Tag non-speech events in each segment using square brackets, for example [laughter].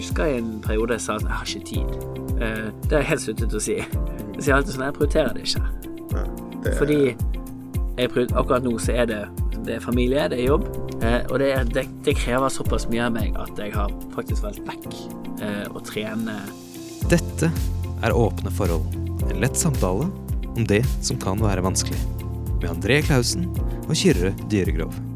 husker jeg en periode jeg sa at jeg har ikke tid. Eh, det har jeg helt sluttet å si. Jeg sier alltid sånn jeg prioriterer det ikke. Ja, det, Fordi jeg prioriterer, akkurat nå så er det, det er familie, det er jobb, eh, og det, det, det krever såpass mye av meg at jeg har faktisk valgt vekk eh, å trene Dette er Åpne forhold. En lett samtale om det som kan være vanskelig. Med André Klausen og Kyrre Dyregrov.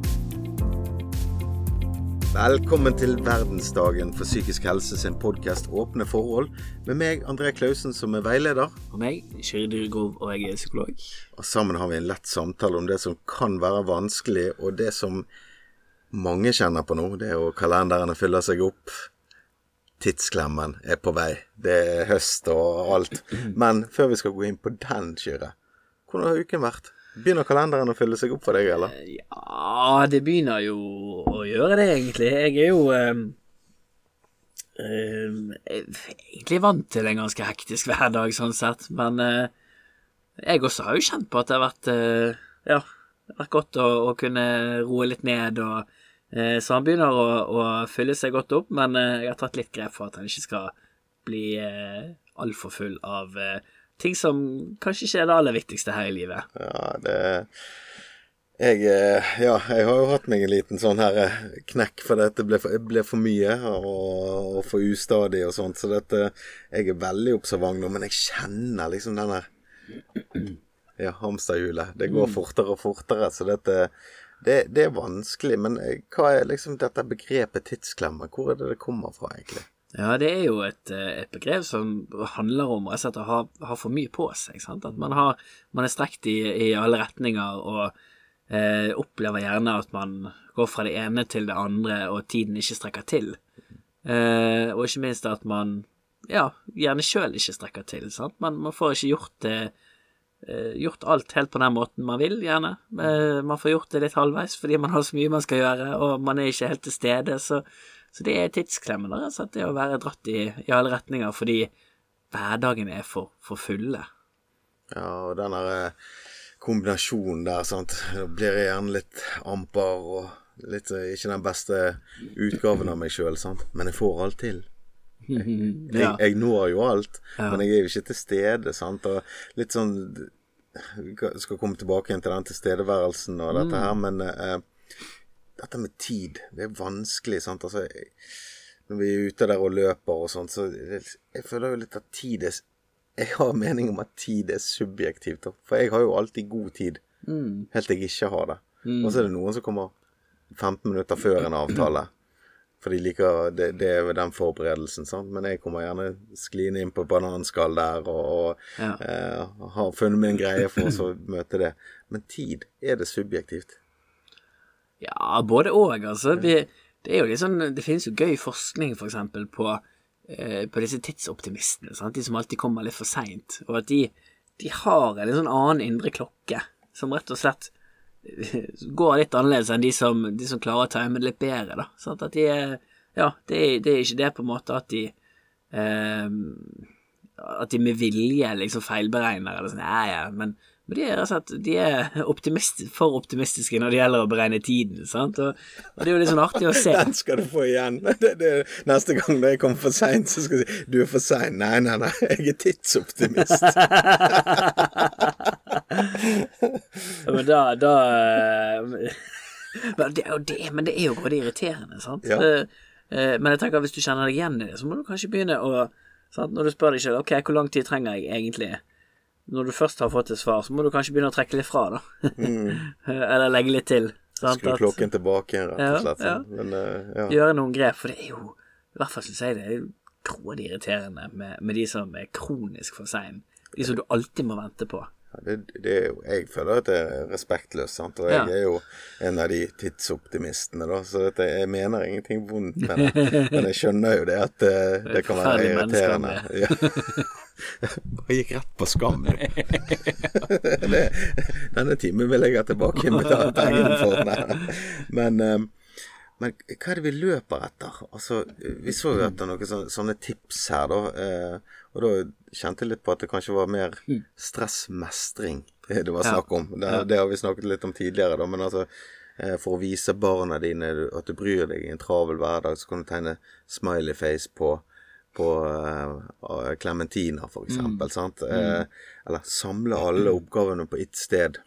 Velkommen til verdensdagen for psykisk helse sin podkast Åpne forhold, med meg, André Klausen, som er veileder. Og meg, Kjøri Dyregrov, og jeg er psykolog. Og sammen har vi en lett samtale om det som kan være vanskelig, og det som mange kjenner på nå, det er jo kalenderene fyller seg opp. Tidsklemmen er på vei. Det er høst og alt. Men før vi skal gå inn på den, Kyrre, hvordan har uken vært? Begynner kalenderen å fylle seg opp for deg, eller? Ja, det begynner jo å gjøre det, egentlig. Jeg er jo um, um, egentlig vant til en ganske hektisk hverdag, sånn sett. Men uh, jeg også har jo kjent på at det har vært uh, Ja, det har vært godt å, å kunne roe litt ned og eh, Så han begynner å, å fylle seg godt opp, men eh, jeg har tatt litt grep for at han ikke skal bli eh, altfor full av eh, ting som kanskje ikke er det aller viktigste her i livet. Ja, det jeg, eh, ja, jeg har jo hatt meg en liten sånn her eh, knekk for dette ble for, ble for mye og, og for ustadig og sånt, så dette Jeg er veldig observant nå, men jeg kjenner liksom den der [clears throat] Ja, hamsterhjulet. Det går fortere og fortere, så dette det, det er vanskelig, men eh, hva er liksom dette begrepet tidsklemme? Hvor er det det kommer fra, egentlig? Ja, det er jo et, eh, et begrep som handler om altså å ha, ha for mye på seg. Sant? At man, har, man er strekt i, i alle retninger og eh, opplever gjerne at man går fra det ene til det andre, og tiden ikke strekker til. Eh, og ikke minst at man ja, gjerne sjøl ikke strekker til. Sant? Man, man får ikke gjort det eh, gjort alt helt på den måten man vil, gjerne. Eh, man får gjort det litt halvveis fordi man har så mye man skal gjøre, og man er ikke helt til stede. Så, så det er tidsklemmende, rett og slett, det å være dratt i, i alle retninger fordi hverdagen er for, for fulle. Ja, og den der eh, kombinasjonen der, sant. Da blir jeg gjerne litt amper og litt eh, ikke den beste utgaven av meg sjøl, sant. Men jeg får alt til. [laughs] Jeg, jeg, jeg når jo alt, Ja. men jeg er jo ikke til stede, sant. Og litt sånn Vi skal komme tilbake igjen til den tilstedeværelsen og dette her, men eh, dette med tid, det er vanskelig, sant. Altså, jeg, når vi er ute der og løper og sånn, så jeg føler jo litt at tid er Jeg har mening om at tid er subjektivt, for jeg har jo alltid god tid. Helt til jeg ikke har det. Og så er det noen som kommer 15 minutter før en avtale. For de liker det, det er den forberedelsen, sant. Men jeg kommer gjerne skliende inn på bananskall der og, og Ja. eh, har funnet min en greie for å møte det. Men tid, er det subjektivt? Ja, både og, altså. Vi, det er jo litt sånn Det finnes jo gøy forskning, for eksempel, på, eh, på disse tidsoptimistene. Sant? De som alltid kommer litt for seint. Og at de, de har en sånn annen indre klokke som rett og slett [laughs] går litt annerledes enn de som, de som klarer å time det litt bedre, da. Sant? At de er Ja, det det er ikke det på en måte at de eh, At de med vilje liksom feilberegner eller sånn, ja, ja, men men de er slett de er optimist, for optimistiske når det gjelder å beregne tiden. sant? Og, og det er jo litt sånn artig å se. [laughs] Den skal du få igjen. [laughs] Det, det, neste gang jeg kommer for seint, så skal jeg si du er for sein. Nei, nei, nei, [laughs] jeg er tidsoptimist. Men da, da eh, men, det, det, men det er jo både irriterende, sant? Ja. Eh, eh, Men jeg tenker at hvis du kjenner deg igjen i det, så må du kanskje begynne å sant? Når du spør deg selv ok, hvor lang tid trenger jeg egentlig? Når du først har fått et svar, så må du kanskje begynne å trekke litt fra, da. [laughs] Eller legge litt til. Sant? Skru klokken tilbake igjen, rett og slett. ja. ja. Men eh, ja. gjøre noen grep, for det er jo I hvert fall syns jeg det er grådig irriterende med, med de som er kronisk for sein. De som du alltid må vente på. Ja, Det, det jeg føler at det er respektløst, sant? og Ja. jeg er jo en av de tidsoptimistene, da, så dette, jeg mener ingenting vondt med det. Men jeg skjønner jo det at det, det kan være irriterende. Ja. [laughs] Bare gikk rett på skam. [laughs] [laughs] denne timen vil jeg ha tilbake med pengene for. Nei. Men, eh, men hva er det vi løper etter? Altså, vi så jo etter noen sånne, sånne tips her, da. Eh, og da kjente jeg litt på at det kanskje var mer stressmestring det var snakk om. Det, det har vi snakket litt om tidligere, da. Men altså, eh, for å vise barna dine at du bryr deg i en travel hverdag, så kan du tegne smileyface på på uh, klementiner, for eksempel. Sant? Eh, eller samle alle [clears throat] oppgavene på ett sted,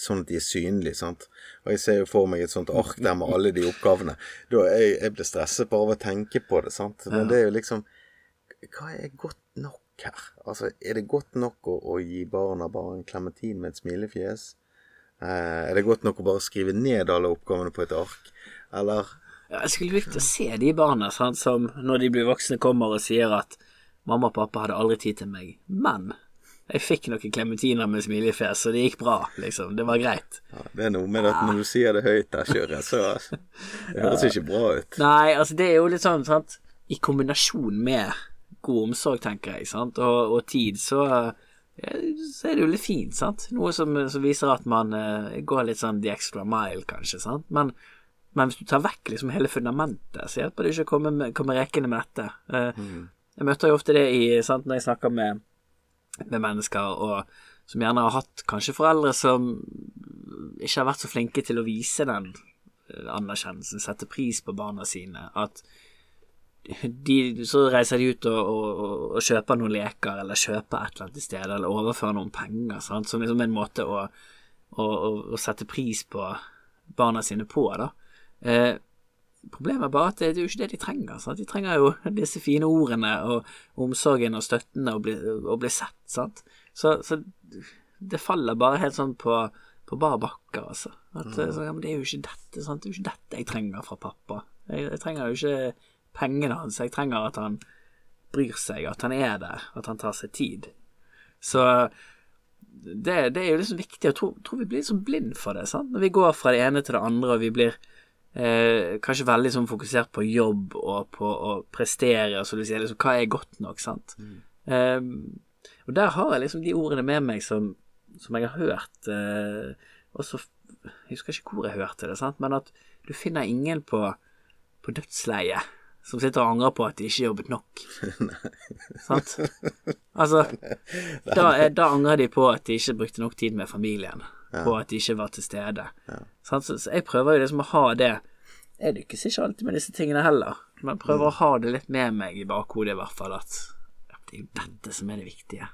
sånn at de er synlige. sant? Og jeg ser jo for meg et sånt ark der med alle de oppgavene. Da jeg, jeg blir stresset bare av å tenke på det, sant. Men det er jo liksom Hva er godt nok her? Altså, er det godt nok å, å gi barna bare en klementin med et smilefjes? Eh, er det godt nok å bare skrive ned alle oppgavene på et ark? Eller Ja, jeg skulle likt å se de barna sant, som når de blir voksne, kommer og sier at mamma og pappa hadde aldri tid til meg, men jeg fikk noen klementiner med smilefjes, så det gikk bra, liksom. Det var greit. ja, Det er noe med at når du sier det høyt der, Kjøre, så det høres ikke bra ut. Nei, altså det er jo litt sånn, sant I kombinasjon med god omsorg, tenker jeg, sant, og, og tid, så, så er det jo litt fint, sant. Noe som, som viser at man uh, går litt sånn the extra mile, kanskje, sant. Men, men hvis du tar vekk liksom hele fundamentet, så hjelper det ikke å komme, med, komme rekende med dette. Eh, Jeg møter jo ofte det i, sant, når jeg snakker med, med mennesker og som gjerne har hatt kanskje foreldre som ikke har vært så flinke til å vise den eh, anerkjennelsen, sette pris på barna sine. At de, så reiser de ut og, og, og, kjøper noen leker, eller kjøper et eller annet i stedet, eller overfører noen penger, sant? som liksom en måte å, å, å sette pris på barna sine på. da. Eh, problemet er bare at det, det er jo ikke det de trenger. Sant? De trenger jo [laughs] disse fine ordene og omsorgen og støtten og bli, og bli sett. Sant? Så, så det faller bare helt sånn på, på bar bakke, altså. At, så, ja, men det er jo ikke dette, sant? Det er jo ikke dette jeg trenger fra pappa. Jeg, jeg trenger jo ikke pengene hans, jeg trenger at han bryr seg, at han er der, at han tar seg tid. Så det, det er jo liksom viktig. Jeg tror, tror vi blir liksom blind for det. sant? Når vi går fra det ene til det andre, og vi blir eh, kanskje veldig sånn fokusert på jobb og på å prestere, og så du sier liksom hva er godt nok, sant. Eh, og der har jeg liksom de ordene med meg som, som jeg har hørt eh, også, Jeg husker ikke hvor jeg hørte det, sant, men at du finner ingen på, på dødsleiet som sitter og angrer på at de ikke jobbet nok. [laughs] Sant? Altså, [laughs] da, da angrer de på at de ikke brukte nok tid med familien. På at de ikke var til stede. Så, så jeg prøver jo liksom å ha det Jeg lykkes ikke alltid med disse tingene heller, men prøver å ha det litt med meg i bakhodet i hvert fall, at det er jo dette som er det viktige.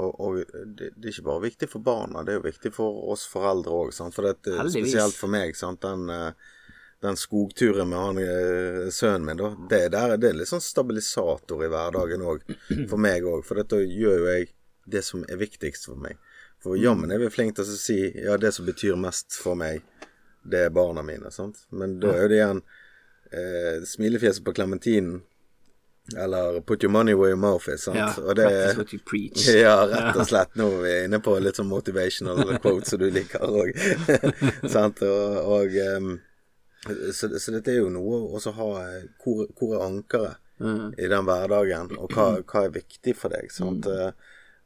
Og, og det, det er ikke bare viktig for barna, det er jo viktig for oss foreldre òg. For det, er Heldigvis. spesielt for meg, sant? Den, eh, den skogturen med han eh, sønnen min, da. Det, der, det er litt sånn stabilisator i hverdagen òg, for meg òg. For dette gjør jo jeg det som er viktigst for meg. For jammen er vi flinke til å si ja, det som betyr mest for meg, det er barna mine. sant? Men da er det igjen eh, smilefjeset på klementinen. Eller 'put your money where your mouth is'. sant? Ja, Og det, practice what you preach. [laughs] ja, rett og slett. Nå er vi inne på litt sånn motivational quote som du liker òg. [laughs] Sant? Og, og um, så, så dette er jo noe å ha eh, Hvor, hvor er ankeret i den hverdagen, og hva, hva er viktig for deg? Sant? Mm.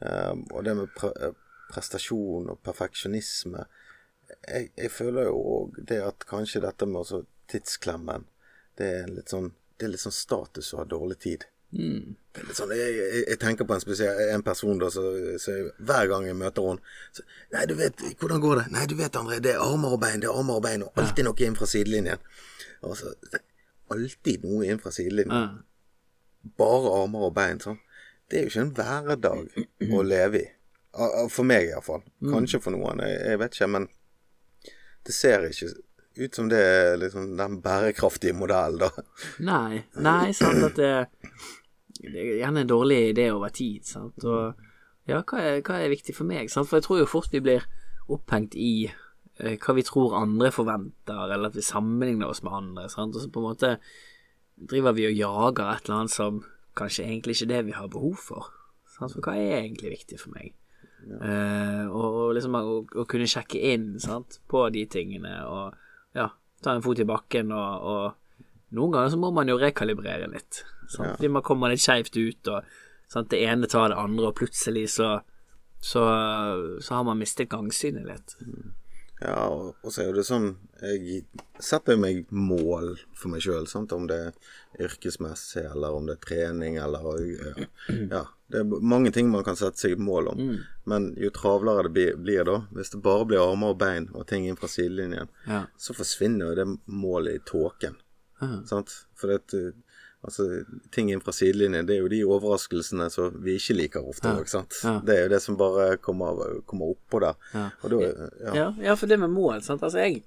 Um, og det med eh, prestasjon og perfeksjonisme jeg, jeg føler jo òg det at kanskje dette med også tidsklemmen, det er litt sånn det er litt sånn status å ha dårlig tid. Det litt sånn, jeg, jeg, jeg tenker på en spesiell en person da, så, så jeg, hver gang jeg møter henne så, Nei, du vet, hvordan går det? Nei, du vet, André, det er armer og bein, det er armer og bein, og alltid noe inn fra sidelinjen. Og så, alltid noe inn fra sidelinjen. Bare armer og bein, sånn. Det er jo ikke en hverdag å leve i. For meg, iallfall. Kanskje for noen, jeg, jeg vet ikke, men det ser ikke ut som det er liksom den bærekraftige modellen, da. Nei, nei, sant at det, det er gjerne en dårlig idé over tid, sant, og ja, hva er, hva er viktig for meg, sant, for jeg tror jo fort vi blir opphengt i eh, hva vi tror andre forventer, eller at vi sammenligner oss med andre, sant, og så på en måte driver vi og jager et eller annet som kanskje egentlig ikke er det vi har behov for, sant, for hva er egentlig viktig for meg? Eh, og, og liksom å, å kunne sjekke inn sant, på de tingene og ja, ta en fot i bakken og, og noen ganger så må man jo rekalibrere litt. Sant? Fordi man kommer litt skeivt ut, og sant? det ene tar det andre, og plutselig så, så, så har man mistet gangsynet litt. Ja, og, og så er det sånn Jeg setter meg mål for meg sjøl, om det er yrkesmessig, eller om det er trening, eller Ja, ja Det er mange ting man kan sette seg mål om, Mm. men jo travlere det blir, blir da, hvis det bare blir armer og bein og ting inn fra sidelinjen, Ja. så forsvinner jo det målet i tåken. Ja. Sant? For det, uh, altså, ting inn fra sidelinjen, det er jo de overraskelsene som vi ikke liker ofte Ja. ikke sant. Ja. Det er jo det som bare kommer, kommer oppå der. Ja. Da, ja. Ja, ja, for det med mål, sant. Altså, jeg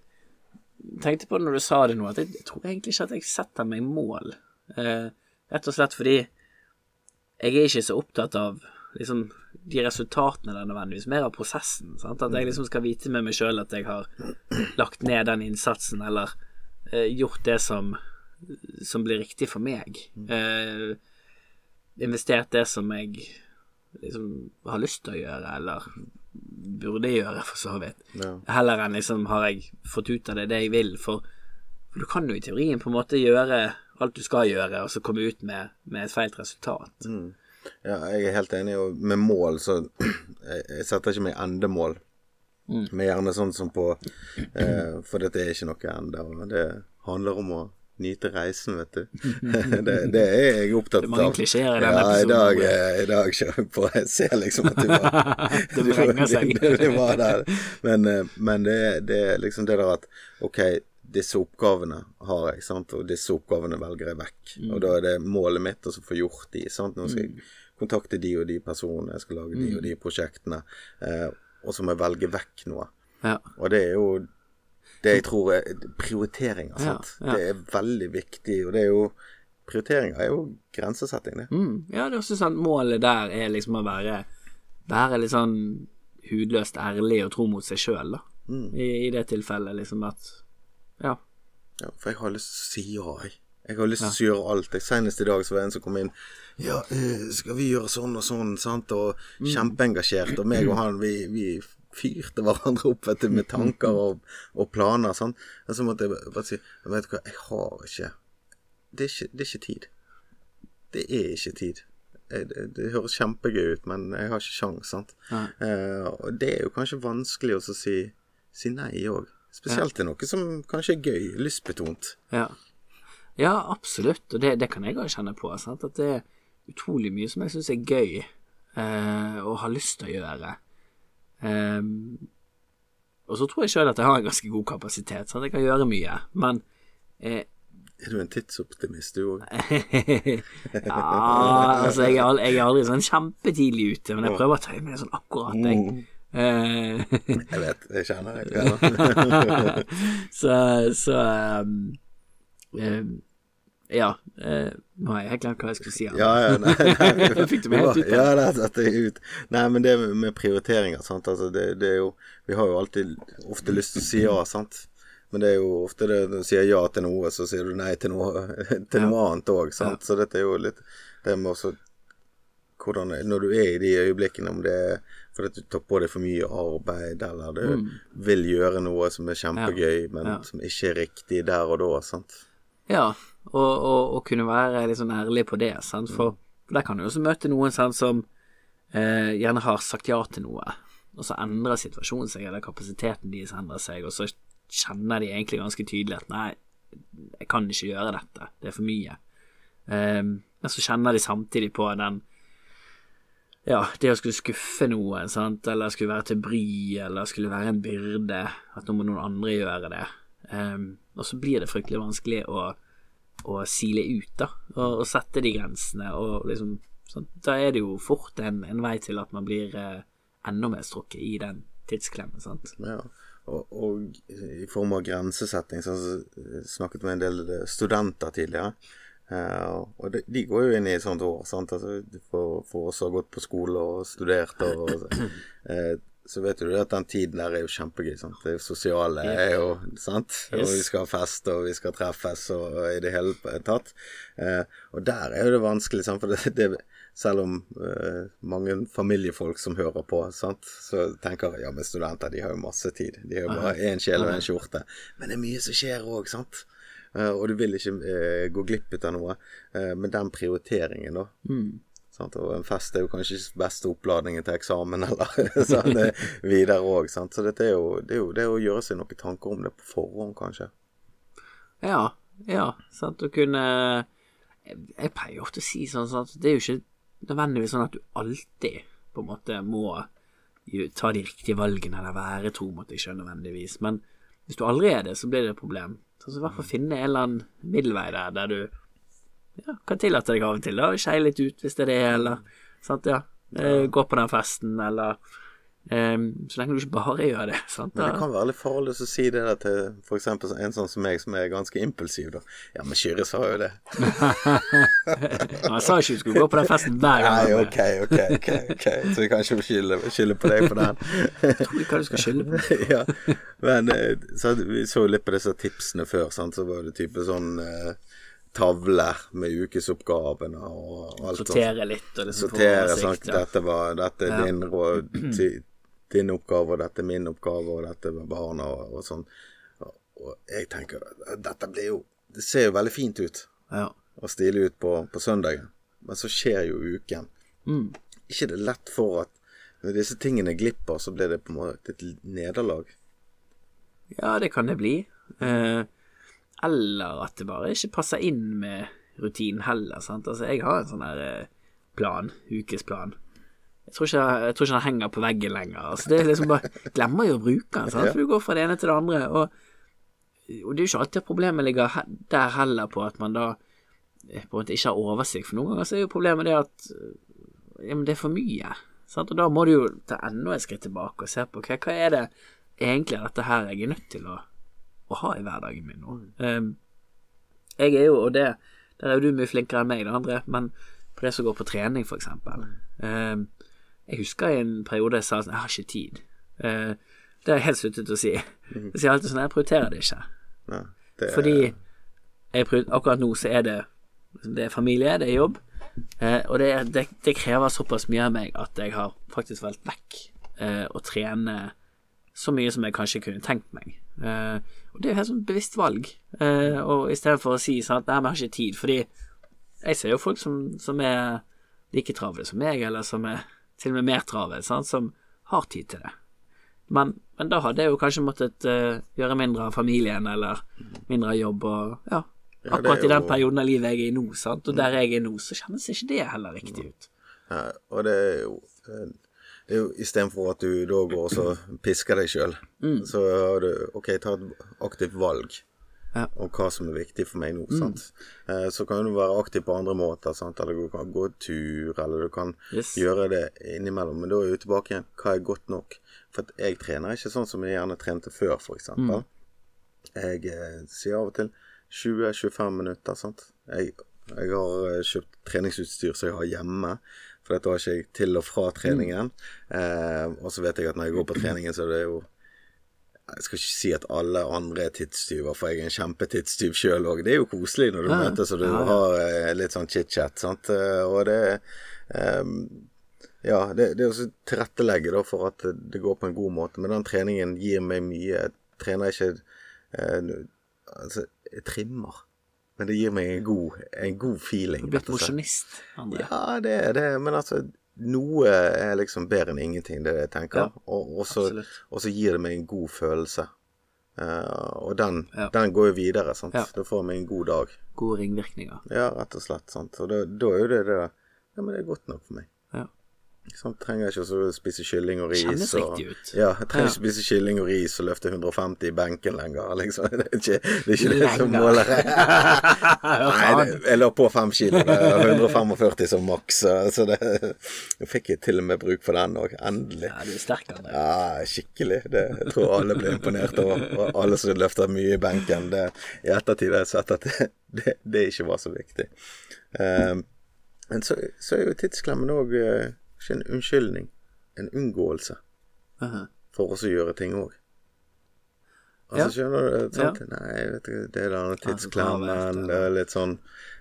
tenkte på det når du sa det nå, at jeg, jeg tror egentlig ikke at jeg setter meg mål. Eh, rett og slett fordi jeg er ikke så opptatt av liksom de resultatene der nødvendigvis, mer av prosessen. Sant? At jeg liksom skal vite med meg sjøl at jeg har lagt ned den innsatsen, eller eh, gjort det som, som blir riktig for meg. Eh, investert det som jeg liksom har lyst til å gjøre, eller burde gjøre, for så vidt. Ja. Heller enn liksom har jeg fått ut av det det jeg vil. For, for du kan jo i teorien på en måte gjøre alt du skal gjøre, og så komme ut med, med et feilt resultat. Ja, jeg er helt enig. Og med mål, så [clears throat] Jeg, jeg setter ikke meg endemål. Mm. Men gjerne sånn som på eh, For dette er ikke noe ende. Og det handler om å nyte reisen, vet du. [laughs] det, det er jeg opptatt av. Det er mange klisjeer i denne ja, I episoden, dag, Ole. eh, i dag kjører vi på. Jeg ser liksom at du var [laughs] [laughs] Det vrenger seg. det, du, var der. Men, eh, men det, er- det liksom det der at OK, disse oppgavene har jeg, sant, og disse oppgavene velger jeg vekk. Mm. Og da er det målet mitt å få gjort de. sant, Nå skal jeg kontakte de og de personene, jeg skal lage de Mm. og de prosjektene. Eh, og så må jeg velge vekk noe. Ja. Og det er jo det jeg tror er prioriteringer. Sant? ja. Det er veldig viktig, og det er jo Prioriteringer er jo grensesetting, det. Mm, ja, det er også sant. målet der er liksom å være Være litt sånn hudløst ærlig og tro mot seg sjøl, da. Mm. I, I det tilfellet, liksom at Ja. Ja, for jeg har lyst til å si ja, jeg. Jeg har lyst til å gjøre alt. Senest i dag så var det en som kom inn. Ja, eh, skal vi gjøre sånn og sånn, sant? Og kjempeengasjert. Og meg og han, vi, vi fyrte hverandre opp du, med [laughs] tanker og, og planer. Sånn. Og så måtte jeg bare si Vet du hva, jeg har ikke Det er ikke, det er ikke tid. Det er ikke tid. Jeg, Det, det høres kjempegøy ut, men jeg har ikke sjans, sant. Eh, og det er jo kanskje vanskelig å si, si nei òg. Spesielt til noe som kanskje er gøy, lystbetont. Ja, ja absolutt, og det, det kan jeg òg kjenne på. Sant? At det er utrolig mye som jeg syns er gøy, eh, og har lyst til å gjøre. Ehm, og så tror jeg sjøl at jeg har en ganske god kapasitet, så jeg kan gjøre mye. Men eh, Er du en tidsoptimist, du òg? [laughs] ja, altså jeg er, jeg er aldri sånn kjempetidlig ute, men jeg prøver å ta meg sånn akkurat, jeg. Eh, [laughs] Jeg vet, jeg kjenner deg. [laughs] så så um, um, Ja. eh, nå har jeg helt glemt hva jeg skulle si. Ja, ja, nei, nei. [laughs] Fikk du meg helt ut? Ja, det satte jeg ut. Nei, men det med, prioriteringer, sant. Altså, det, det er jo Vi har jo alltid ofte lyst til å si ja, sant. Men det er jo ofte det du sier ja til noe, så sier du nei til noe, [laughs] til noe annet òg, sant. Så dette er jo litt det med også hvordan Når du er i de øyeblikkene, om det er fordi du tar på deg for mye arbeid, eller du vil gjøre noe som er kjempegøy, men Mm. Ja. som ikke er riktig der og da, sant. Ja, og, og, og kunne være litt sånn ærlig på det, sant? For, der kan du også møte noen sant, som eh, gjerne har sagt ja til noe, og så endrer situasjonen seg, eller kapasiteten deres endrer seg, og så kjenner de egentlig ganske tydelig at nei, jeg kan ikke gjøre dette, det er for mye. Ehm, men så kjenner de samtidig på den ja, det å skulle skuffe noen, sant, eller skulle være til bry, eller skulle være en byrde, at nå må noen andre gjøre det. Ehm, og så blir det fryktelig vanskelig å, å sile ut, da, og, og sette de grensene, og liksom sånn, Da er det jo fort en, en vei til at man blir eh, enda mer strukket i den tidsklemmen, sant. Ja, og, og i form av grensesetting, så så snakket med en del studenter tidligere. Uh, og de, de går jo inn i et sånt år, sant? Altså, for, for oss som har gått på skole og studert, og, eh, så vet du at den tiden der er jo kjempegøy. sant? Det er jo sosiale er jo, sant? Og vi skal ha fest, og vi skal treffes, og i det hele tatt. Eh, og der er jo det vanskelig, sant? for det, det selv om eh, mange familiefolk som hører på, sant? så tenker jeg ja, men studenter de har jo masse tid. De har jo bare én kjele og en skjorte. Men det er mye som skjer òg, sant. Eh, og du vil ikke eh, gå glipp av noe. Eh, men den prioriteringen, da. Sant? Og en fest er jo kanskje ikke beste oppladningen til eksamen eller [laughs] sånn videre òg. Så dette er jo, det er jo det å gjøre seg noen tanker om det på forhånd, kanskje. Ja, ja, sant, å kunne Jeg, jeg pleier ofte å si sånn at det er jo ikke nødvendigvis sånn at du alltid på en måte må ta de riktige valgene eller være tro mot deg sjøl nødvendigvis. Men hvis du aldri er det, så blir det et problem. Så i hvert fall finne en eller annen middelvei der, der du ja, kan tillate deg av og til å skeie litt ut hvis det er det, eller sant, ja. Eh, Gå på den festen, eller eh, Så lenge du ikke bare gjør det, [laughs] sant. Men det kan være litt farlig å si det der til eksempel en sånn som meg, som er ganske impulsiv, da. Ja, men Kyrre sa jo det. [laughs] Han sa ikke du skulle gå på den festen hver gang. Nei, ok, ok, ok. okay. Så vi kan ikke skylde, skylde på deg på den. Jeg tror ikke hva du skal skylde på. [laughs] ja, men eh, så, Vi så jo litt på disse tipsene før, sant? så var det type sånn eh, tavler med ukesoppgavene og alt sånt. Sortere litt og liksom få oversikt, ja. Dette var dette er Ja. din, råd, [clears throat] din oppgave, og dette er min oppgave, og dette er barna, og, og sånn. Og, og jeg tenker Dette blir jo Det ser jo veldig fint ut Ja. og stilig ut på, på søndagen, men så skjer jo uken. Mm. ikke det lett for at når disse tingene glipper, så blir det på en måte et nederlag. Ja, det kan det bli. Eh, eller at det bare ikke passer inn med rutinen heller. Sant? Altså, jeg har en sånn her eh, plan, ukesplan. Jeg tror, ikke, jeg tror ikke den henger på veggen lenger. Altså, det er liksom bare Glemmer jo å bruke den, sant? for du går fra det ene til det andre. Og, og det er jo ikke alltid at problemet ligger der heller på at man da eh, på en måte ikke har oversikt. For noen ganger så er jo problemet det at eh, ja, men det er for mye. Sant? Og da må du jo ta enda et skritt tilbake og se på hva, hva er det egentlig dette her jeg er nødt til å, å ha i hverdagen min nå. Um, jeg er jo, og det der er jo du mye flinkere enn meg, da, André, men på det som går på trening, for eksempel. Um, jeg husker i en periode jeg sa sånn Jeg har ikke tid. Uh, det har jeg helt sluttet å si. Jeg sier alltid sånn Jeg prioriterer det ikke. Ja, det, Fordi jeg prior- akkurat nå så er det Det er familie, det er jobb. uh, og det, er- det, det krever såpass mye av meg at jeg har faktisk valgt vekk uh, å trene så mye som jeg kanskje kunne tenkt meg. Eh, og det er jo helt sånn bevisst valg. Eh, og istedenfor å si sånn at nei, vi har ikke tid. Fordi jeg ser jo folk som, som er like travle som meg, eller som er til og med mer travle, sånn, som har tid til det. Men, men da hadde jeg jo kanskje måttet uh, gjøre mindre av familien, eller mindre av jobb, og ja. Ja, Akkurat i den jo- perioden av livet jeg er i nå, sant, og der jeg er nå, så kjennes ikke det heller riktig ut. ja, og det er jo det er jo Istedenfor at du da går og så pisker deg sjøl, så har du OK, ta et aktivt valg Ja. om hva som er viktig for meg nå. sant? Eh, så kan du være aktiv på andre måter, sant? eller du kan gå tur, eller du kan Yes. gjøre det innimellom. Men da er du tilbake igjen. Hva er godt nok? For jeg trener ikke sånn som jeg gjerne trente før, f.eks. Mm. Jeg eh, sier av og til 20-25 minutter. sant? Jeg, jeg har eh, kjøpt treningsutstyr som jeg har hjemme, for dette har ikke jeg til og fra treningen. Eh, og så vet jeg at når jeg går på treningen, så er det jo Jeg skal ikke si at alle andre er tidstyver, for jeg er en kjempetidstyv sjøl òg. Det er jo koselig når du Ja, møtes og du Ja, ja. har eh, litt sånn chit-chat, sant. Eh, og det eh, ja, det, det også tilrettelegge da for at det går på en god måte. Men den treningen gir meg mye. Jeg trener ikke eh, Altså, jeg trimmer. Men det gir meg en god, en god feeling. Du rett og mosjonist, André. Ja, det er det. Men altså, noe er liksom bedre enn ingenting, det er det jeg tenker. Ja, og, så, gir det meg en god følelse. Uh, og den, Ja. den går jo videre, sant. Ja. Da får meg en god dag. Gode ringvirkninger. Ja, rett og slett. sant. Og da, da er jo det det Ja, men det er godt nok for meg. Sånn, trenger ikke å spise kylling og ris. Kjennes og, riktig ut. Ja, jeg trenger Ja. ikke spise kylling og ris og løfte 150 i benken lenger. Liksom. [laughs] Det er ikke det, er ikke det som måler. [laughs] Nei, det, jeg la på fem kilo. Det er 145 som maks. Så det jeg fikk jeg til og med bruk for den òg. Endelig. Ja, du er sterk, André. Ja, skikkelig. Det, jeg tror alle ble imponert over. Og alle som løfter mye i benken. Det, I ettertid har jeg sett at det, det, det ikke var så viktig. Um, men så, så er jo tidsklemmen òg ikke en unnskyldning. En unngåelse Aha. for oss å gjøre ting òg. Altså, Ja. skjønner du? Sant? Nei, vet du, det er denne tidsklemmen. eller- Det er litt sånn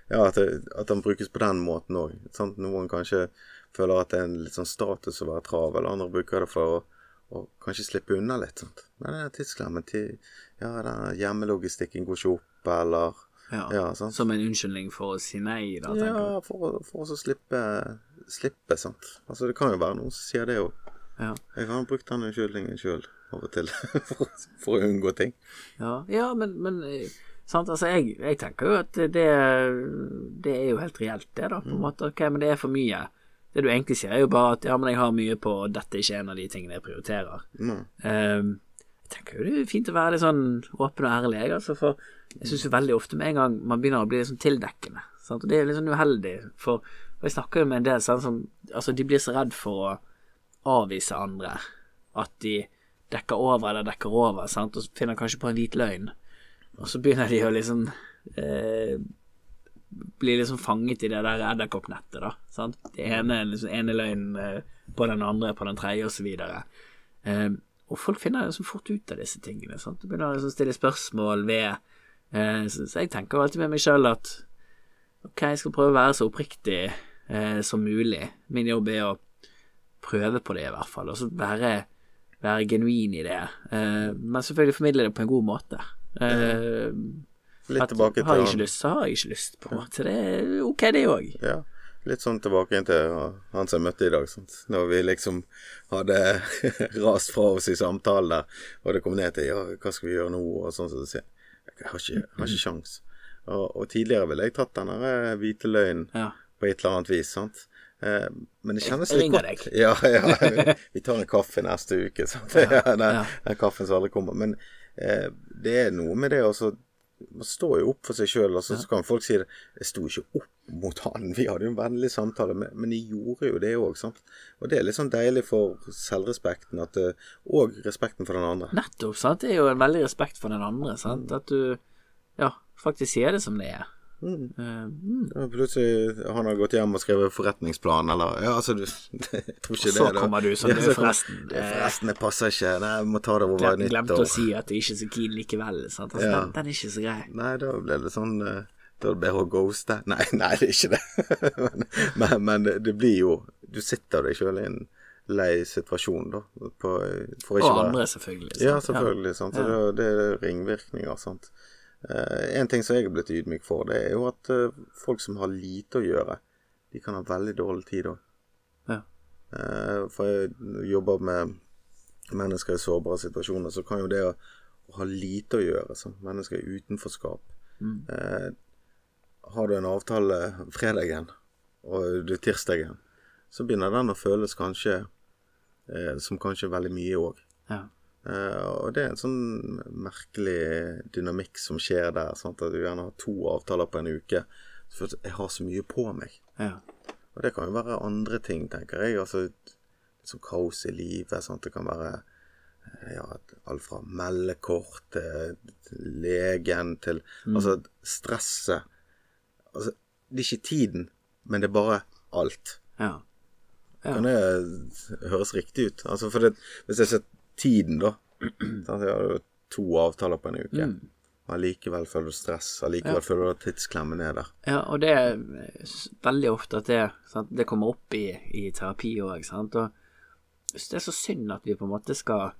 Ja, at, det, at den brukes på den måten òg. Noen kanskje føler at det er en litt sånn status å være travel, andre bruker det for å, og kanskje slippe unna litt. Sant? Men den tidsklemmen til Ja, den hjemmelogistikken går ikke opp, eller Ja. Ja. Som en unnskyldning for å si nei, da, tenker du? Ja, for, for å slippe Slippe, sant. Altså, det kan jo være noen som sier det òg. Ja. Jeg har brukt den unnskyldningen sjøl av og til [laughs] for, for å unngå ting. Ja, ja men, men sant, altså jeg, jeg tenker jo at det, det er jo helt reelt det da, på en måte. Ok, men det er for mye. det du egentlig sier, er jo bare at ja, men jeg har mye på, og dette er ikke en av de tingene jeg prioriterer. Mm. Um, jeg tenker jo det er fint å være litt sånn åpen og ærlig, jeg, altså, for jeg syns jo veldig ofte med en gang man begynner å bli litt sånn tildekkende, sant? og det er litt sånn uheldig, for og jeg snakker jo med en del sånn som Altså, de blir så redd for å avvise andre at de dekker over eller dekker over, sant, og finner kanskje på en hvit løgn, og så begynner de å liksom eh, Bli liksom fanget i det der edderkoppnettet, da. Sant? Det ene, liksom, ene løgnen eh, på den andre, på den tredje, og så videre. Eh, og folk finner liksom fort ut av disse tingene. Sant? De begynner liksom å stille spørsmål ved eh, så, så jeg tenker alltid med meg sjøl at ok, jeg skal prøve å være så oppriktig eh, som mulig. Min jobb er å prøve på det, i hvert fall, og så være, være genuin i det. Eh, men selvfølgelig formidle det på en god måte. Eh, Litt at tilbake har jeg ikke lyst, så har jeg ikke lyst, på en måte. Det er ok, det òg. Ja, litt sånn tilbake inn til han som jeg møtte i dag. Sant? Når vi liksom hadde [laughs] rast fra oss i samtalen der, og det kom ned til ja, hva skal vi gjøre nå, og sånn som du sier. Jeg har ikke, jeg har ikke sjans. Og, og tidligere ville jeg tatt den eh, hvite løgnen Ja. På et eller annet vis, sant. Eh, men det kjennes litt godt. deg. [laughs] Ja, ja. Vi tar en kaffe neste uke, sant. [laughs] Ja, den, ja. den kaffen som aldri kommer. Men eh, det er noe med det også Man står jo opp for seg sjøl, og så så kan folk si det. Jeg sto ikke opp mot han. Vi hadde jo en vennlig samtale, men, men de gjorde jo det òg. Og det er litt sånn deilig for selvrespekten at, eh, og respekten for den andre. Nettopp, sant. Det er jo en veldig respekt for den andre, sant. At du ja, faktisk sier det som det er. Mm. Mm. Ja, plutselig han har gått hjem og skrevet forretningsplan, eller Ja, altså, du [laughs] Jeg tror ikke Og så det. Så kommer du sånn, Ja, så forresten, eh, Forresten, det passer ikke. Nei, jeg må ta det over glemt, nyttår. glemte å si at du ikke er så keen likevel. Sant? Altså, Ja. den, den er ikke så grei. Nei, da ble det sånn eh, Da er det bedre å ghoste. [laughs] Nei, nei, det er ikke det. [laughs] men, men, det- blir jo Du sitter deg sjøl i en lei situasjon, da. På, Og være- andre, selvfølgelig. sant? Ja, selvfølgelig. Sant? Så Ja. det, det er ringvirkninger. Sant? Eh, en ting som jeg er blitt ydmyk for, det er jo at eh, folk som har lite å gjøre, de kan ha veldig dårlig tid òg. Ja. for jeg jobber med mennesker i sårbare situasjoner, så kan jo det å, å ha lite å gjøre som mennesker i utenforskap Mm. eh, Har du en avtale fredagen, og du tirsdagen, så begynner den å føles kanskje eh, som kanskje veldig mye òg. Ja. Eh, og det er en sånn merkelig dynamikk som skjer der. Sant? At du gjerne har to avtaler på en uke. For jeg har så mye på meg. Ja. Og det kan jo være andre ting, tenker jeg. Altså litt sånn kaos i livet. Sant? Det kan være eh, ja, alt fra meldekort til legen til Altså stresset. Altså, det er ikke tiden, men det er bare alt. ja. Ja. Kan det høres riktig ut? Altså for det, Hvis jeg ser tiden, da sant, Jeg har jo to avtaler på en uke. Mm. Allikevel føler du stress. Allikevel føler du at tidsklemmen er der. Ja, og det er veldig ofte at det, sant, det kommer opp i, i terapi òg, sant. Og det er så synd at vi på en måte skal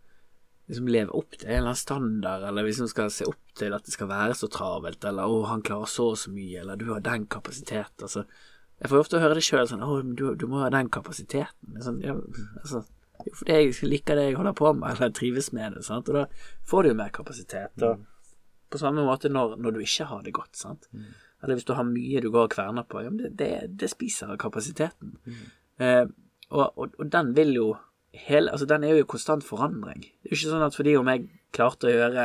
liksom leve opp til en eller annen standard, eller vi liksom skal se opp til at det skal være så travelt, eller 'Å, han klarer så og så mye', eller 'Du har den kapasiteten'. Altså, jeg får ofte høre det sjøl sånn 'Å, du, du må ha den kapasiteten'. Sånn, ja, altså, jo, fordi jeg liker det jeg holder på med, eller trives med det, sant. Og da får du jo mer kapasitet. Og på samme måte når, når du ikke har det godt, sant. Eller hvis du har mye du går og kverner på, ja, men det, det, det spiser kapasiteten. Eh, og, og, og den vil jo hele Altså, den er jo i konstant forandring. Det er jo ikke sånn at fordi om jeg klarte å gjøre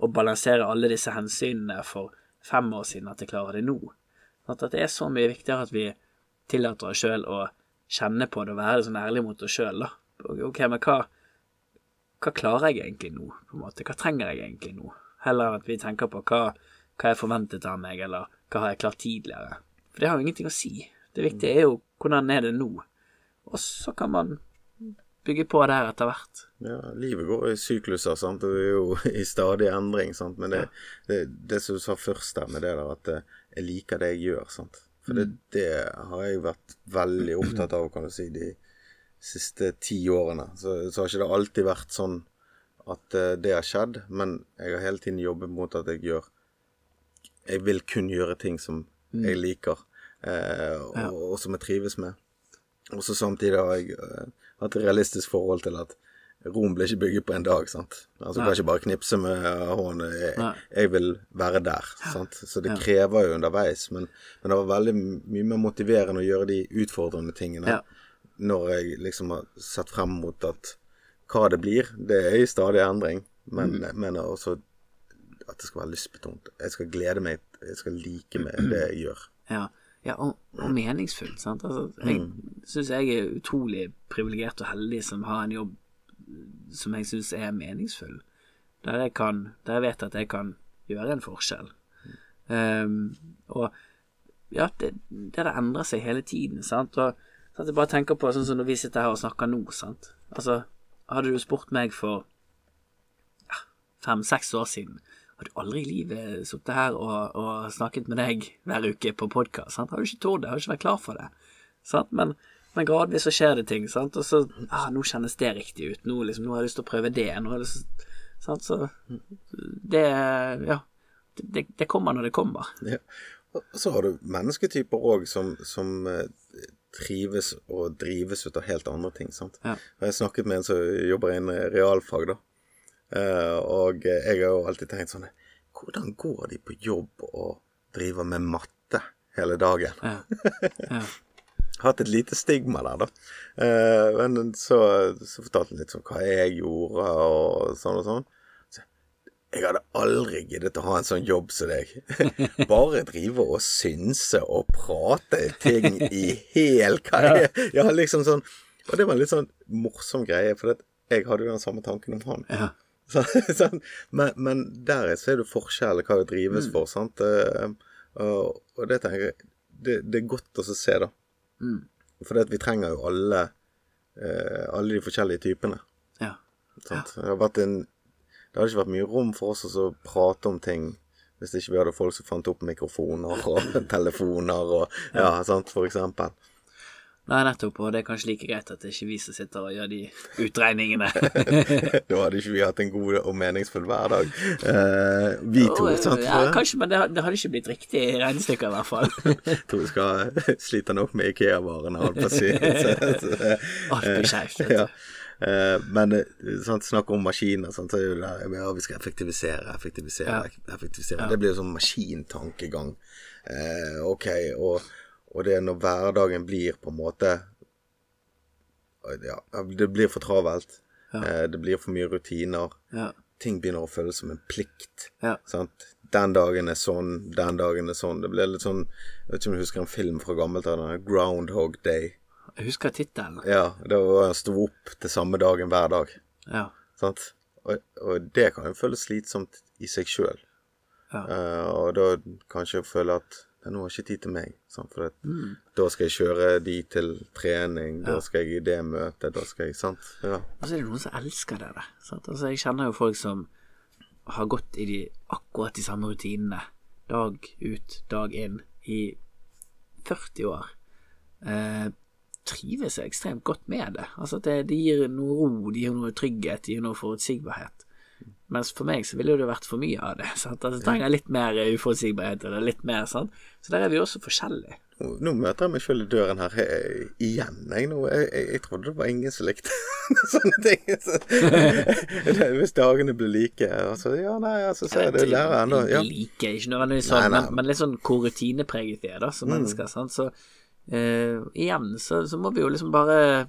og balansere alle disse hensynene for fem år siden, at jeg klarer det nå. At det er så mye viktigere at vi tillater oss sjøl å kjenne på det og være sånn ærlig mot oss sjøl, da. Ok, men hva, hva klarer jeg egentlig nå, på en måte? Hva trenger jeg egentlig nå? Heller at vi tenker på hva, hva er forventet av meg, eller hva har jeg klart tidligere? For det har jo ingenting å si. Det viktige er jo hvordan er det nå? Og så kan man bygge på der etter hvert. Ja, livet går i sykluser, sant. Og det er jo i stadig endring, sant. Men det, det, det som du sa først der med det der, at eh, jeg liker det jeg gjør, sant. For det, det har jeg vært veldig opptatt av, kan du si, de siste ti årene. Så, så har ikke det alltid vært sånn at eh, det har skjedd, men jeg har hele tiden jobbet mot at jeg gjør Jeg vil kun gjøre ting som jeg liker, eh, og, Ja. og som jeg trives med. Og så samtidig har jeg eh, hatt et realistisk forhold til at Rom blir ikke bygget på en dag. sant? Altså Nei. Kan ikke bare knipse med hånden. Jeg, jeg vil være der. sant? Så det Ja. krever jo underveis. Men, men det var veldig mye mer motiverende å gjøre de utfordrende tingene Ja. Når jeg liksom har sett frem mot at hva det blir, det er i stadig endring. Men, men også at det skal være lystbetont. Jeg skal glede meg, jeg skal like meg det jeg gjør. Ja, ja og, og meningsfullt. Sant? Altså, jeg syns jeg er utrolig privilegert og heldig som har en jobb som jeg syns er meningsfull. Der jeg kan Der jeg vet at jeg kan gjøre en forskjell. Um, og ja, det, det der endrer seg hele tiden, sant. Og sant, jeg bare tenker på sånn som når vi sitter her og snakker nå, sant. Altså, hadde du spurt meg for ja, fem-seks år siden hadde du aldri i livet sittet her og, og, snakket med deg hver uke på podkast. Har du ikke tort det, har du ikke vært klar for det. Sant? Men, men gradvis så skjer det ting, sant? og så ah, Nå kjennes det riktig ut. Nå, liksom, nå har jeg lyst til å prøve det. Nå har jeg lyst sant? Så det Ja. Det, det kommer når det kommer. Ja. Og så har du mennesketyper òg som, som eh, trives og drives ut av helt andre ting. sant? Ja. Jeg har snakket med en som jobber innen realfag, da. Eh, og jeg har jo alltid tenkt sånn Hvordan går de på jobb og driver med matte hele dagen? Ja. Ja. [laughs] Hatt et lite stigma der, da. Eh, men så, så fortalte han litt sånn hva jeg gjorde, og sånn og sånn. Jeg hadde aldri giddet å ha en sånn jobb som deg. [laughs] Bare drive og synse og prate ting i hel Ja, liksom sånn. Og det var en litt sånn morsom greie, for jeg hadde jo den samme tanken om han. Ja. [laughs] Så, sånn, men, men der ser du forskjellen, hva det drives for. sant? Eh, Og, og det tenker jeg det, det er godt å se, da. Mm. For vi trenger jo alle eh, alle de forskjellige typene. Ja. Sant? Det, har vært en, det hadde ikke vært mye rom for oss å prate om ting hvis ikke vi hadde folk som fant opp mikrofoner og [laughs] telefoner og ja, sant, for eksempel. Nei, nettopp, og det er kanskje like greit at det er ikke vi som sitter og gjør de utregningene. [laughs] da hadde ikke vi hatt en god og meningsfull hverdag. Eh, vi to, Oh, sant? Ja, kanskje, men det, det hadde ikke blitt riktig regnestykke, i hvert fall. [laughs] tror vi skal slite nok med Ikea-varene, holdt på å si. Alt blir skjevt. ja. Eh, men eh, sant, snakk om maskiner, sant, så er det der ja, vi skal effektivisere, effektivisere, effektivisere. Det blir jo sånn maskintankegang. Eh, ok, og, og det er når hverdagen blir på en måte Ja, det blir for travelt. Eh, det blir for mye rutiner. Ja. Ting begynner å føles som en plikt. Ja. Sant? Den dagen er sånn, den dagen er sånn. Det blir litt sånn Jeg vet ikke om du husker en film fra gammelt av, Groundhog Day. Jeg husker tittelen. Ja, det var å stå opp til samme dagen hver dag. Ja. Sant? Og, og det kan jo føles slitsomt i seg sjøl. Ja. og da kanskje føle at «Ja, nå har jeg ikke tid til meg. Sant? For at, Mm. da skal jeg kjøre de til trening, da skal jeg i det møtet, da skal jeg Sant? Ja. Og så er det noen som elsker det der. Sant? Altså, jeg kjenner jo folk som har gått i de, akkurat de samme rutinene dag ut, dag inn i 40 år. Eh, trives ekstremt godt med det. Altså det, det gir noe ro, det gir noe trygghet, det gir noe forutsigbarhet. Mens for meg så ville det vært for mye av det. [laughs] Sant? Altså, jeg trenger litt mer uforutsigbarhet, eller litt mer sånn. Så der er vi også forskjellige. Nå, møter jeg meg sjøl i døren her eh, igjen. Jeg, nå, jeg, jeg, jeg trodde det var ingen som likte [laughs] sånne ting. Så, [laughs] hvis dagene blir like altså, Ja, nei, altså, så er det lærer ennå. Ja. Like, ikke nødvendigvis sånn. Men, men litt sånn hvor rutinepreget vi er, da, som mennesker. Sant? Så eh, igjen så, så må vi jo liksom bare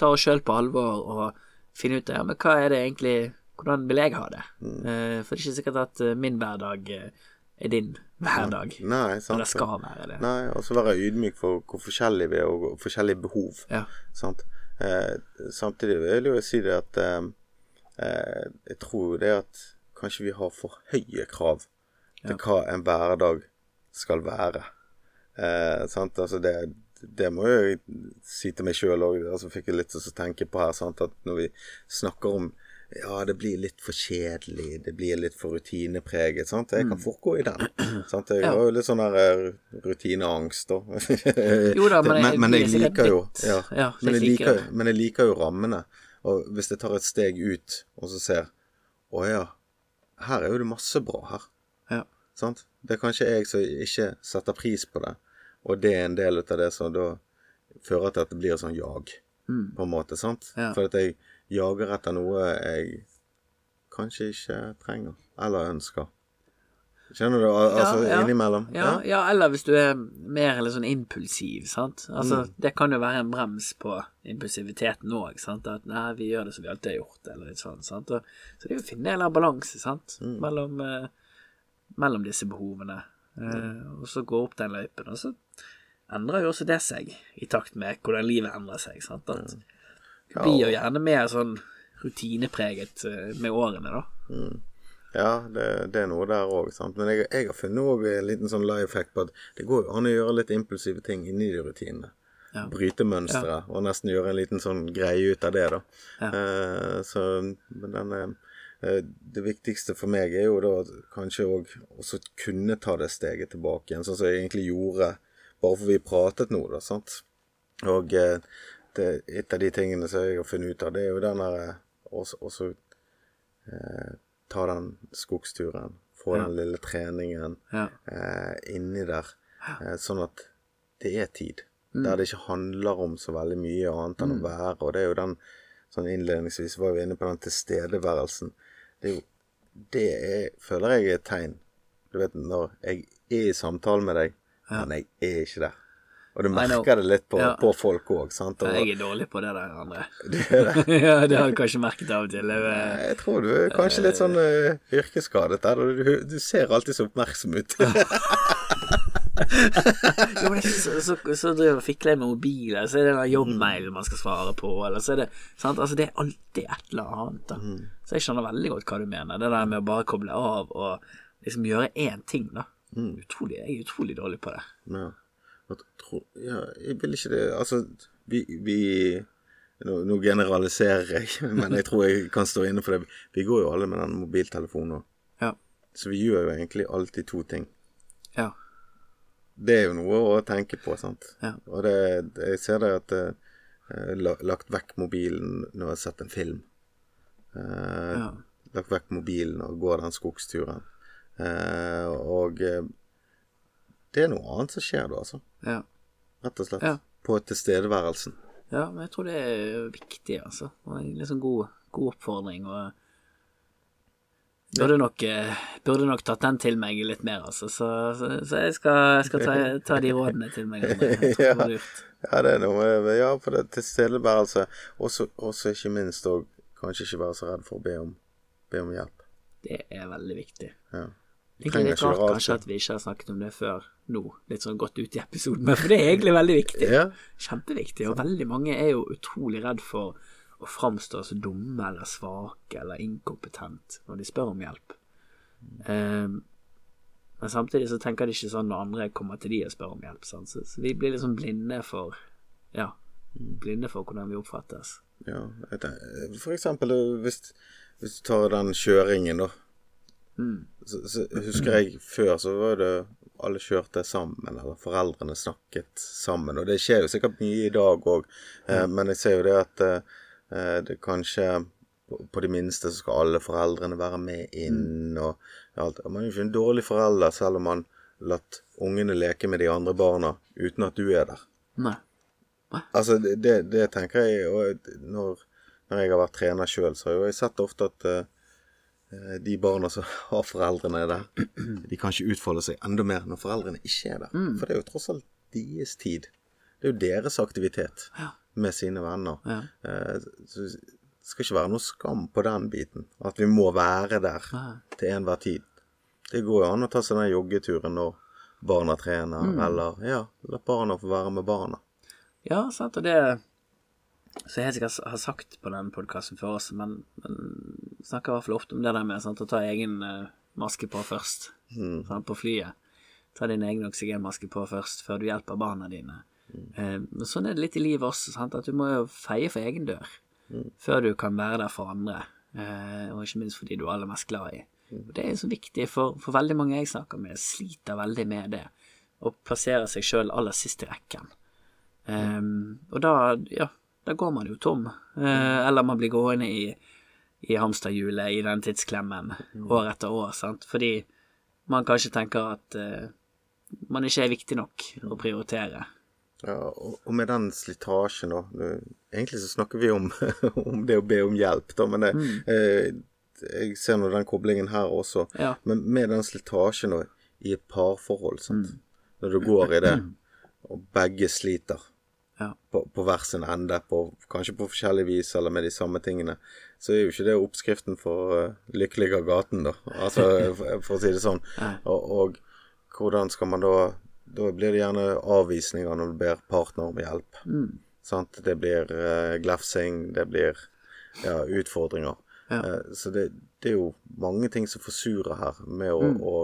ta oss sjøl på alvor og finne ut ja, men hva er det egentlig Hvordan vil jeg ha det? Eh, for det er ikke sikkert at eh, min hverdag eh, er din hverdag. Nei, sant. Eller skal være det. Nei, og så være ydmyk for hvor forskjellige vi er, og forskjellige behov. Ja. Sant? Eh, samtidig vil jeg jo si det at Jeg tror jo det at kanskje vi har for høye krav til hva en hverdag skal være. Eh, sant? Altså det, det må jeg si til meg sjøl òg. Altså fikk jeg litt å tenke på her. Sant? At når vi snakker om ja, det blir litt for kjedelig, det blir litt for rutinepreget. Sant? Jeg kan fort gå i den. [clears throat] Sant? Jeg Mm. Ja. har jo litt sånn der eh, rutineangst, da. [laughs] Jo da, men jeg- men jeg jeg er liker jo ja, ja, men, jeg liker liker, men jeg liker jo rammene. Og hvis jeg tar et steg ut, og så ser Å ja, her er jo det masse bra her. Ja. Sant? Det er kanskje jeg som ikke setter pris på det, og det er en del av det som da fører til at det blir sånn jag, på en måte. sant? Ja. For at jeg jager etter noe jeg kanskje ikke trenger, eller ønsker. Kjenner du al- altså Ja, ja. innimellom? Ja, ja, eller hvis du er mer eller sånn impulsiv, sant. Altså, det kan jo være en brems på impulsiviteten òg, sant. At nei, vi gjør det som vi alltid har gjort, eller litt sånn, sant. Og, så det er jo å finne en eller annen balanse, sant, mellom, eh, mellom disse behovene. Eh, og så gå opp den løypen. Og så endrer jo også det seg, i takt med hvordan livet endrer seg, sant. At det blir jo gjerne mer sånn rutinepreget eh, med årene, da. Ja, det, det er noe der òg, sant. Men jeg, jeg har funnet òg en liten sånn life hack på at det går jo an å gjøre litt impulsive ting inni de rutinene. Ja. Bryte mønstre, og nesten gjøre en liten sånn greie ut av det, da. Eh, så men den eh, Det viktigste for meg er jo da kanskje òg også kunne ta det steget tilbake igjen, sånn som jeg egentlig gjorde bare for vi pratet nå, da, sant. Og eh, det, et av de tingene som jeg har funnet ut av, det er jo den der eh, også, eh, ta den skogsturen, få den lille treningen Ja. eh, inni der, eh, sånn at det er tid. Mm. Der det ikke handler om så veldig mye annet enn å være. Og det er jo den sånn innledningsvis var vi inne på den tilstedeværelsen. Det Det er, føler jeg er et tegn. Du vet, når jeg er i samtale med deg, men jeg er ikke der. Og du merker det litt på, Ja. på folk òg. Og, Jeg er dårlig på det der, André. [laughs] det det. [laughs] ja, det har du kanskje merket av og til. Jeg, eh, Jeg tror du er kanskje litt sånn uh, yrkesskadet der. Du, du ser alltid så oppmerksom ut. [laughs] Jo, men så, så, så driver jeg fikler med mobilen, så er det en jobbmail man skal svare på, eller så er det sant? Altså, det er alltid et eller annet, da. Så jeg skjønner veldig godt hva du mener. Det der med å bare koble av og liksom gjøre én ting, da. Utrolig, jeg er utrolig dårlig på det. Ja. Jeg tror, ja, jeg vil ikke det Altså, vi, vi nå, nå generaliserer jeg, [laughs] men jeg tror jeg kan stå inne for det. Vi går jo alle med den mobiltelefonen nå. Ja. Så vi gjør jo egentlig alltid to ting. Ja. Det er jo noe å tenke på, sant. Ja. Og det, det, jeg ser det at jeg har Lagt vekk mobilen når jeg har sett en film. Eh, Ja. Lagt vekk mobilen og går den skogsturen. Eh, og eh, det er noe annet som skjer da, altså. Ja. Rett og slett. Ja. På tilstedeværelsen. ja, men jeg tror det er viktig, altså. Og en liksom god, god oppfordring. og Burde nok, eh, burde nok tatt den til meg litt mer, altså. Så, så, så jeg skal, skal ta, ta de rådene til meg. [laughs] Ja, det er noe med Ja, for det tilstedeværelse. Også, også ikke minst òg kanskje ikke være så redd for å be om, be om hjelp. Det er veldig viktig. Ja. Det er litt rart kanskje at vi ikke har snakket om det før nå, litt sånn godt ut i episoden, men for det er egentlig veldig viktig. Ja. Kjempeviktig, og veldig mange er jo utrolig redd for å framstå som dumme eller svake eller inkompetent når de spør om hjelp. Ehm, men samtidig så tenker de ikke sånn når andre kommer til de og spør om hjelp, sant? Så, så vi blir liksom blinde for ja, blinde for hvordan vi oppfattes. ja. For eksempel hvis, hvis du tar den kjøringen, da. Så, så husker jeg før så var det alle kjørte sammen, eller foreldrene snakket sammen. Og det skjer jo sikkert mye i dag òg, eh, men jeg ser jo det at eh, det kanskje på, det minste så skal alle foreldrene være med inn og alt. Man er jo ikke en dårlig forelder selv om man latt ungene leke med de andre barna uten at du er der. Nei. Altså, det, det, det tenker jeg Og når, når jeg har vært trener sjøl, så har jeg sett ofte at uh, de barna som [laughs] har foreldrene der, [clears throat] de kan ikke utfolde seg enda mer når foreldrene ikke er der. For det er jo tross alt deres tid. Det er jo deres aktivitet med sine venner. Ja. Eh, så det skal ikke være noe skam på den biten. At vi må være der ja. til enhver tid. Det går jo an å ta seg den joggeturen når barna trener, eller ja, la barna få være med barna. Ja, sant, og det som jeg helt sikkert har sagt på den podkasten før også, men, men snakker i hvert fall ofte om det der med sant, å ta egen eh, maske på først sant, på flyet. Ta din egen oksygenmaske på først, før du hjelper barna dine. Eh, men sånn er det litt i livet også, sant, at du må jo feie for egen dør før du kan være der for andre, eh, og ikke minst for de du er aller mest glad i. Og Det er så viktig, for, for veldig mange jeg snakker med, sliter veldig med det, og plasserer seg sjøl aller sist i rekken. Um, og da, ja, da går man jo tom. uh, eller man blir gående i, i hamsterhjulet i den tidsklemmen år etter år, sant. Fordi man kanskje tenker at uh, man ikke er viktig nok å prioritere. Ja, og, med den slitasjen, da Egentlig så snakker vi om, [laughs] om det å be om hjelp, da, men det, eh, jeg ser nå den koblingen her også. Ja. Men med den slitasjen og i et parforhold, sant. Når du går i det, og begge sliter Ja. på, på hver sin ende, på, kanskje på forskjellig vis eller med de samme tingene, så er jo ikke det oppskriften for uh, lykkelig av gaten, da. Altså, [laughs] for, for å si det sånn. Og, og hvordan skal man da Da blir det gjerne avvisninger når du ber partner om hjelp. Sant? Det blir uh, glefsing, det blir ja, utfordringer. Ja. Eh, så det, det er jo mange ting som forsurer her, med å, å,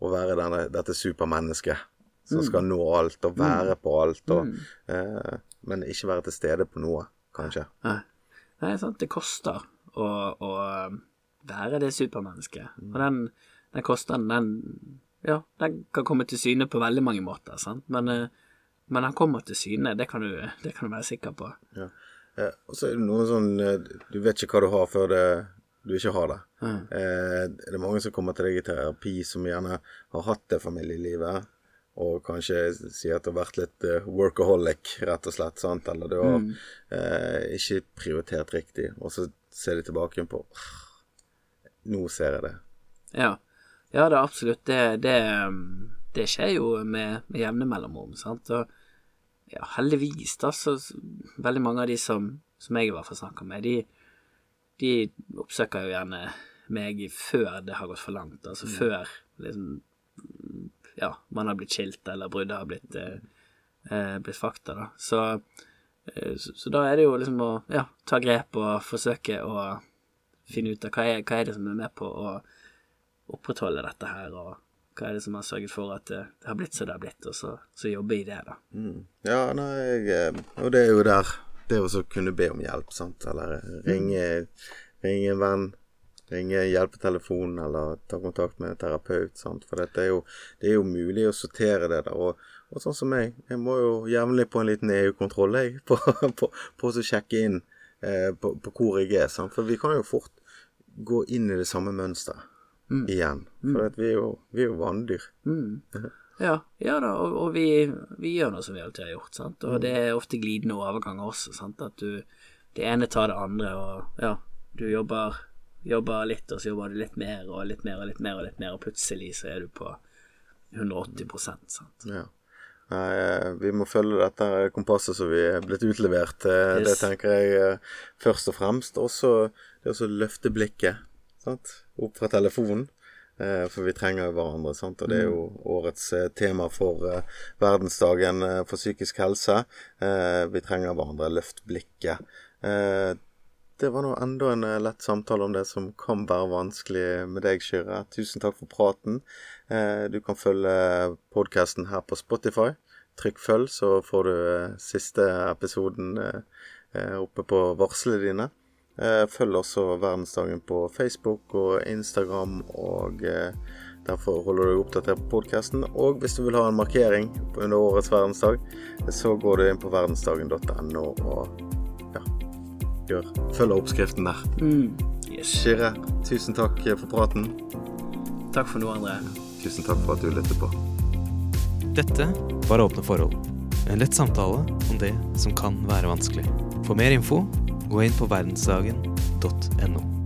å være denne, dette supermennesket som skal nå alt og være på alt, og, eh, men ikke være til stede på noe, kanskje. Nei. Nei, sant, det koster å, å være det supermennesket. Og den, den kostnaden, den Ja, den kan komme til syne på veldig mange måter, sant, men, eh, men den kommer til syne, det kan du, det kan du være sikker på. Ja. Eh, og så er det noe sånn eh, Du vet ikke hva du har før det, du ikke har det. Eh, det er mange som kommer til deg i terapi som gjerne har hatt det familielivet, og kanskje sier at du har vært litt eh, workaholic, rett og slett. sant? Eller du har eh, ikke prioritert riktig, og så ser de tilbake på Nå ser jeg det. Ja, ja det er absolutt. Det, det, det skjer jo med, med jevne mellomrom, sant. Og ja, heldigvis, da, så veldig mange av de som, som jeg i hvert fall snakker med, de, de oppsøker jo gjerne meg før det har gått for langt. Altså før liksom Ja, man har blitt skilt, eller bruddet har blitt, eh, eh, blitt fakta, da. Så, eh, så, så da er det jo liksom å ja, ta grep og forsøke å finne ut av hva er, hva er det som er med på å opprettholde dette her, og hva er det som har sørget for at det, det har blitt som det har blitt, og så, så jobbe i det, da. Mm. Ja, nei, jeg, eh, og det er jo der Det å kunne be om hjelp, sant, eller ringe, ringe en venn, ringe hjelpetelefonen, eller ta kontakt med en terapeut, sant, for dette er jo, det er jo mulig å sortere det der. Og, og sånn som meg, jeg må jo jevnlig på en liten EU-kontroll, [laughs] på, på, på å sjekke inn eh, på, på hvor jeg er, sant, for vi kan jo fort gå inn i det samme mønsteret igjen, for at vi er jo, vi er jo vanndyr. [laughs] Ja, ja da, og, og vi, vi gjør noe som vi alltid har gjort, sant, og det er ofte glidende overganger også, sant, at du det ene tar det andre, og ja, du jobber, jobber litt, og så jobber du litt mer, og litt mer, og litt mer, og litt mer, og plutselig så er du på 180% sant. Ja. Nei, eh, vi må følge dette kompasset som vi er blitt utlevert. Yes. Det tenker jeg eh, først og fremst. Også det å løfte blikket sant? opp fra telefonen. eh, For vi trenger jo hverandre, sant? og det er jo årets eh, tema for eh, verdensdagen for psykisk helse. Vi trenger hverandre. Løft blikket. Det var nå enda en lett samtale om det som kan være vanskelig med deg, Kyrre. Tusen takk for praten. Du kan følge podkasten her på Spotify. Trykk følg, så får du siste episoden oppe på varslene dine. Eh, Følg også Verdensdagen på Facebook og Instagram, og eh, derfor holder du deg oppdatert på podkasten. Og hvis du vil ha en markering under årets verdensdag, så går du inn på verdensdagen.no og ja, gjør, følger oppskriften der. Yes. Shire, tusen takk for praten. Takk for noe, André. Tusen takk for at du lyttet på. Dette var Åpne forhold. En lett samtale om det som kan være vanskelig. For mer info, gå inn på verdensdagen.no.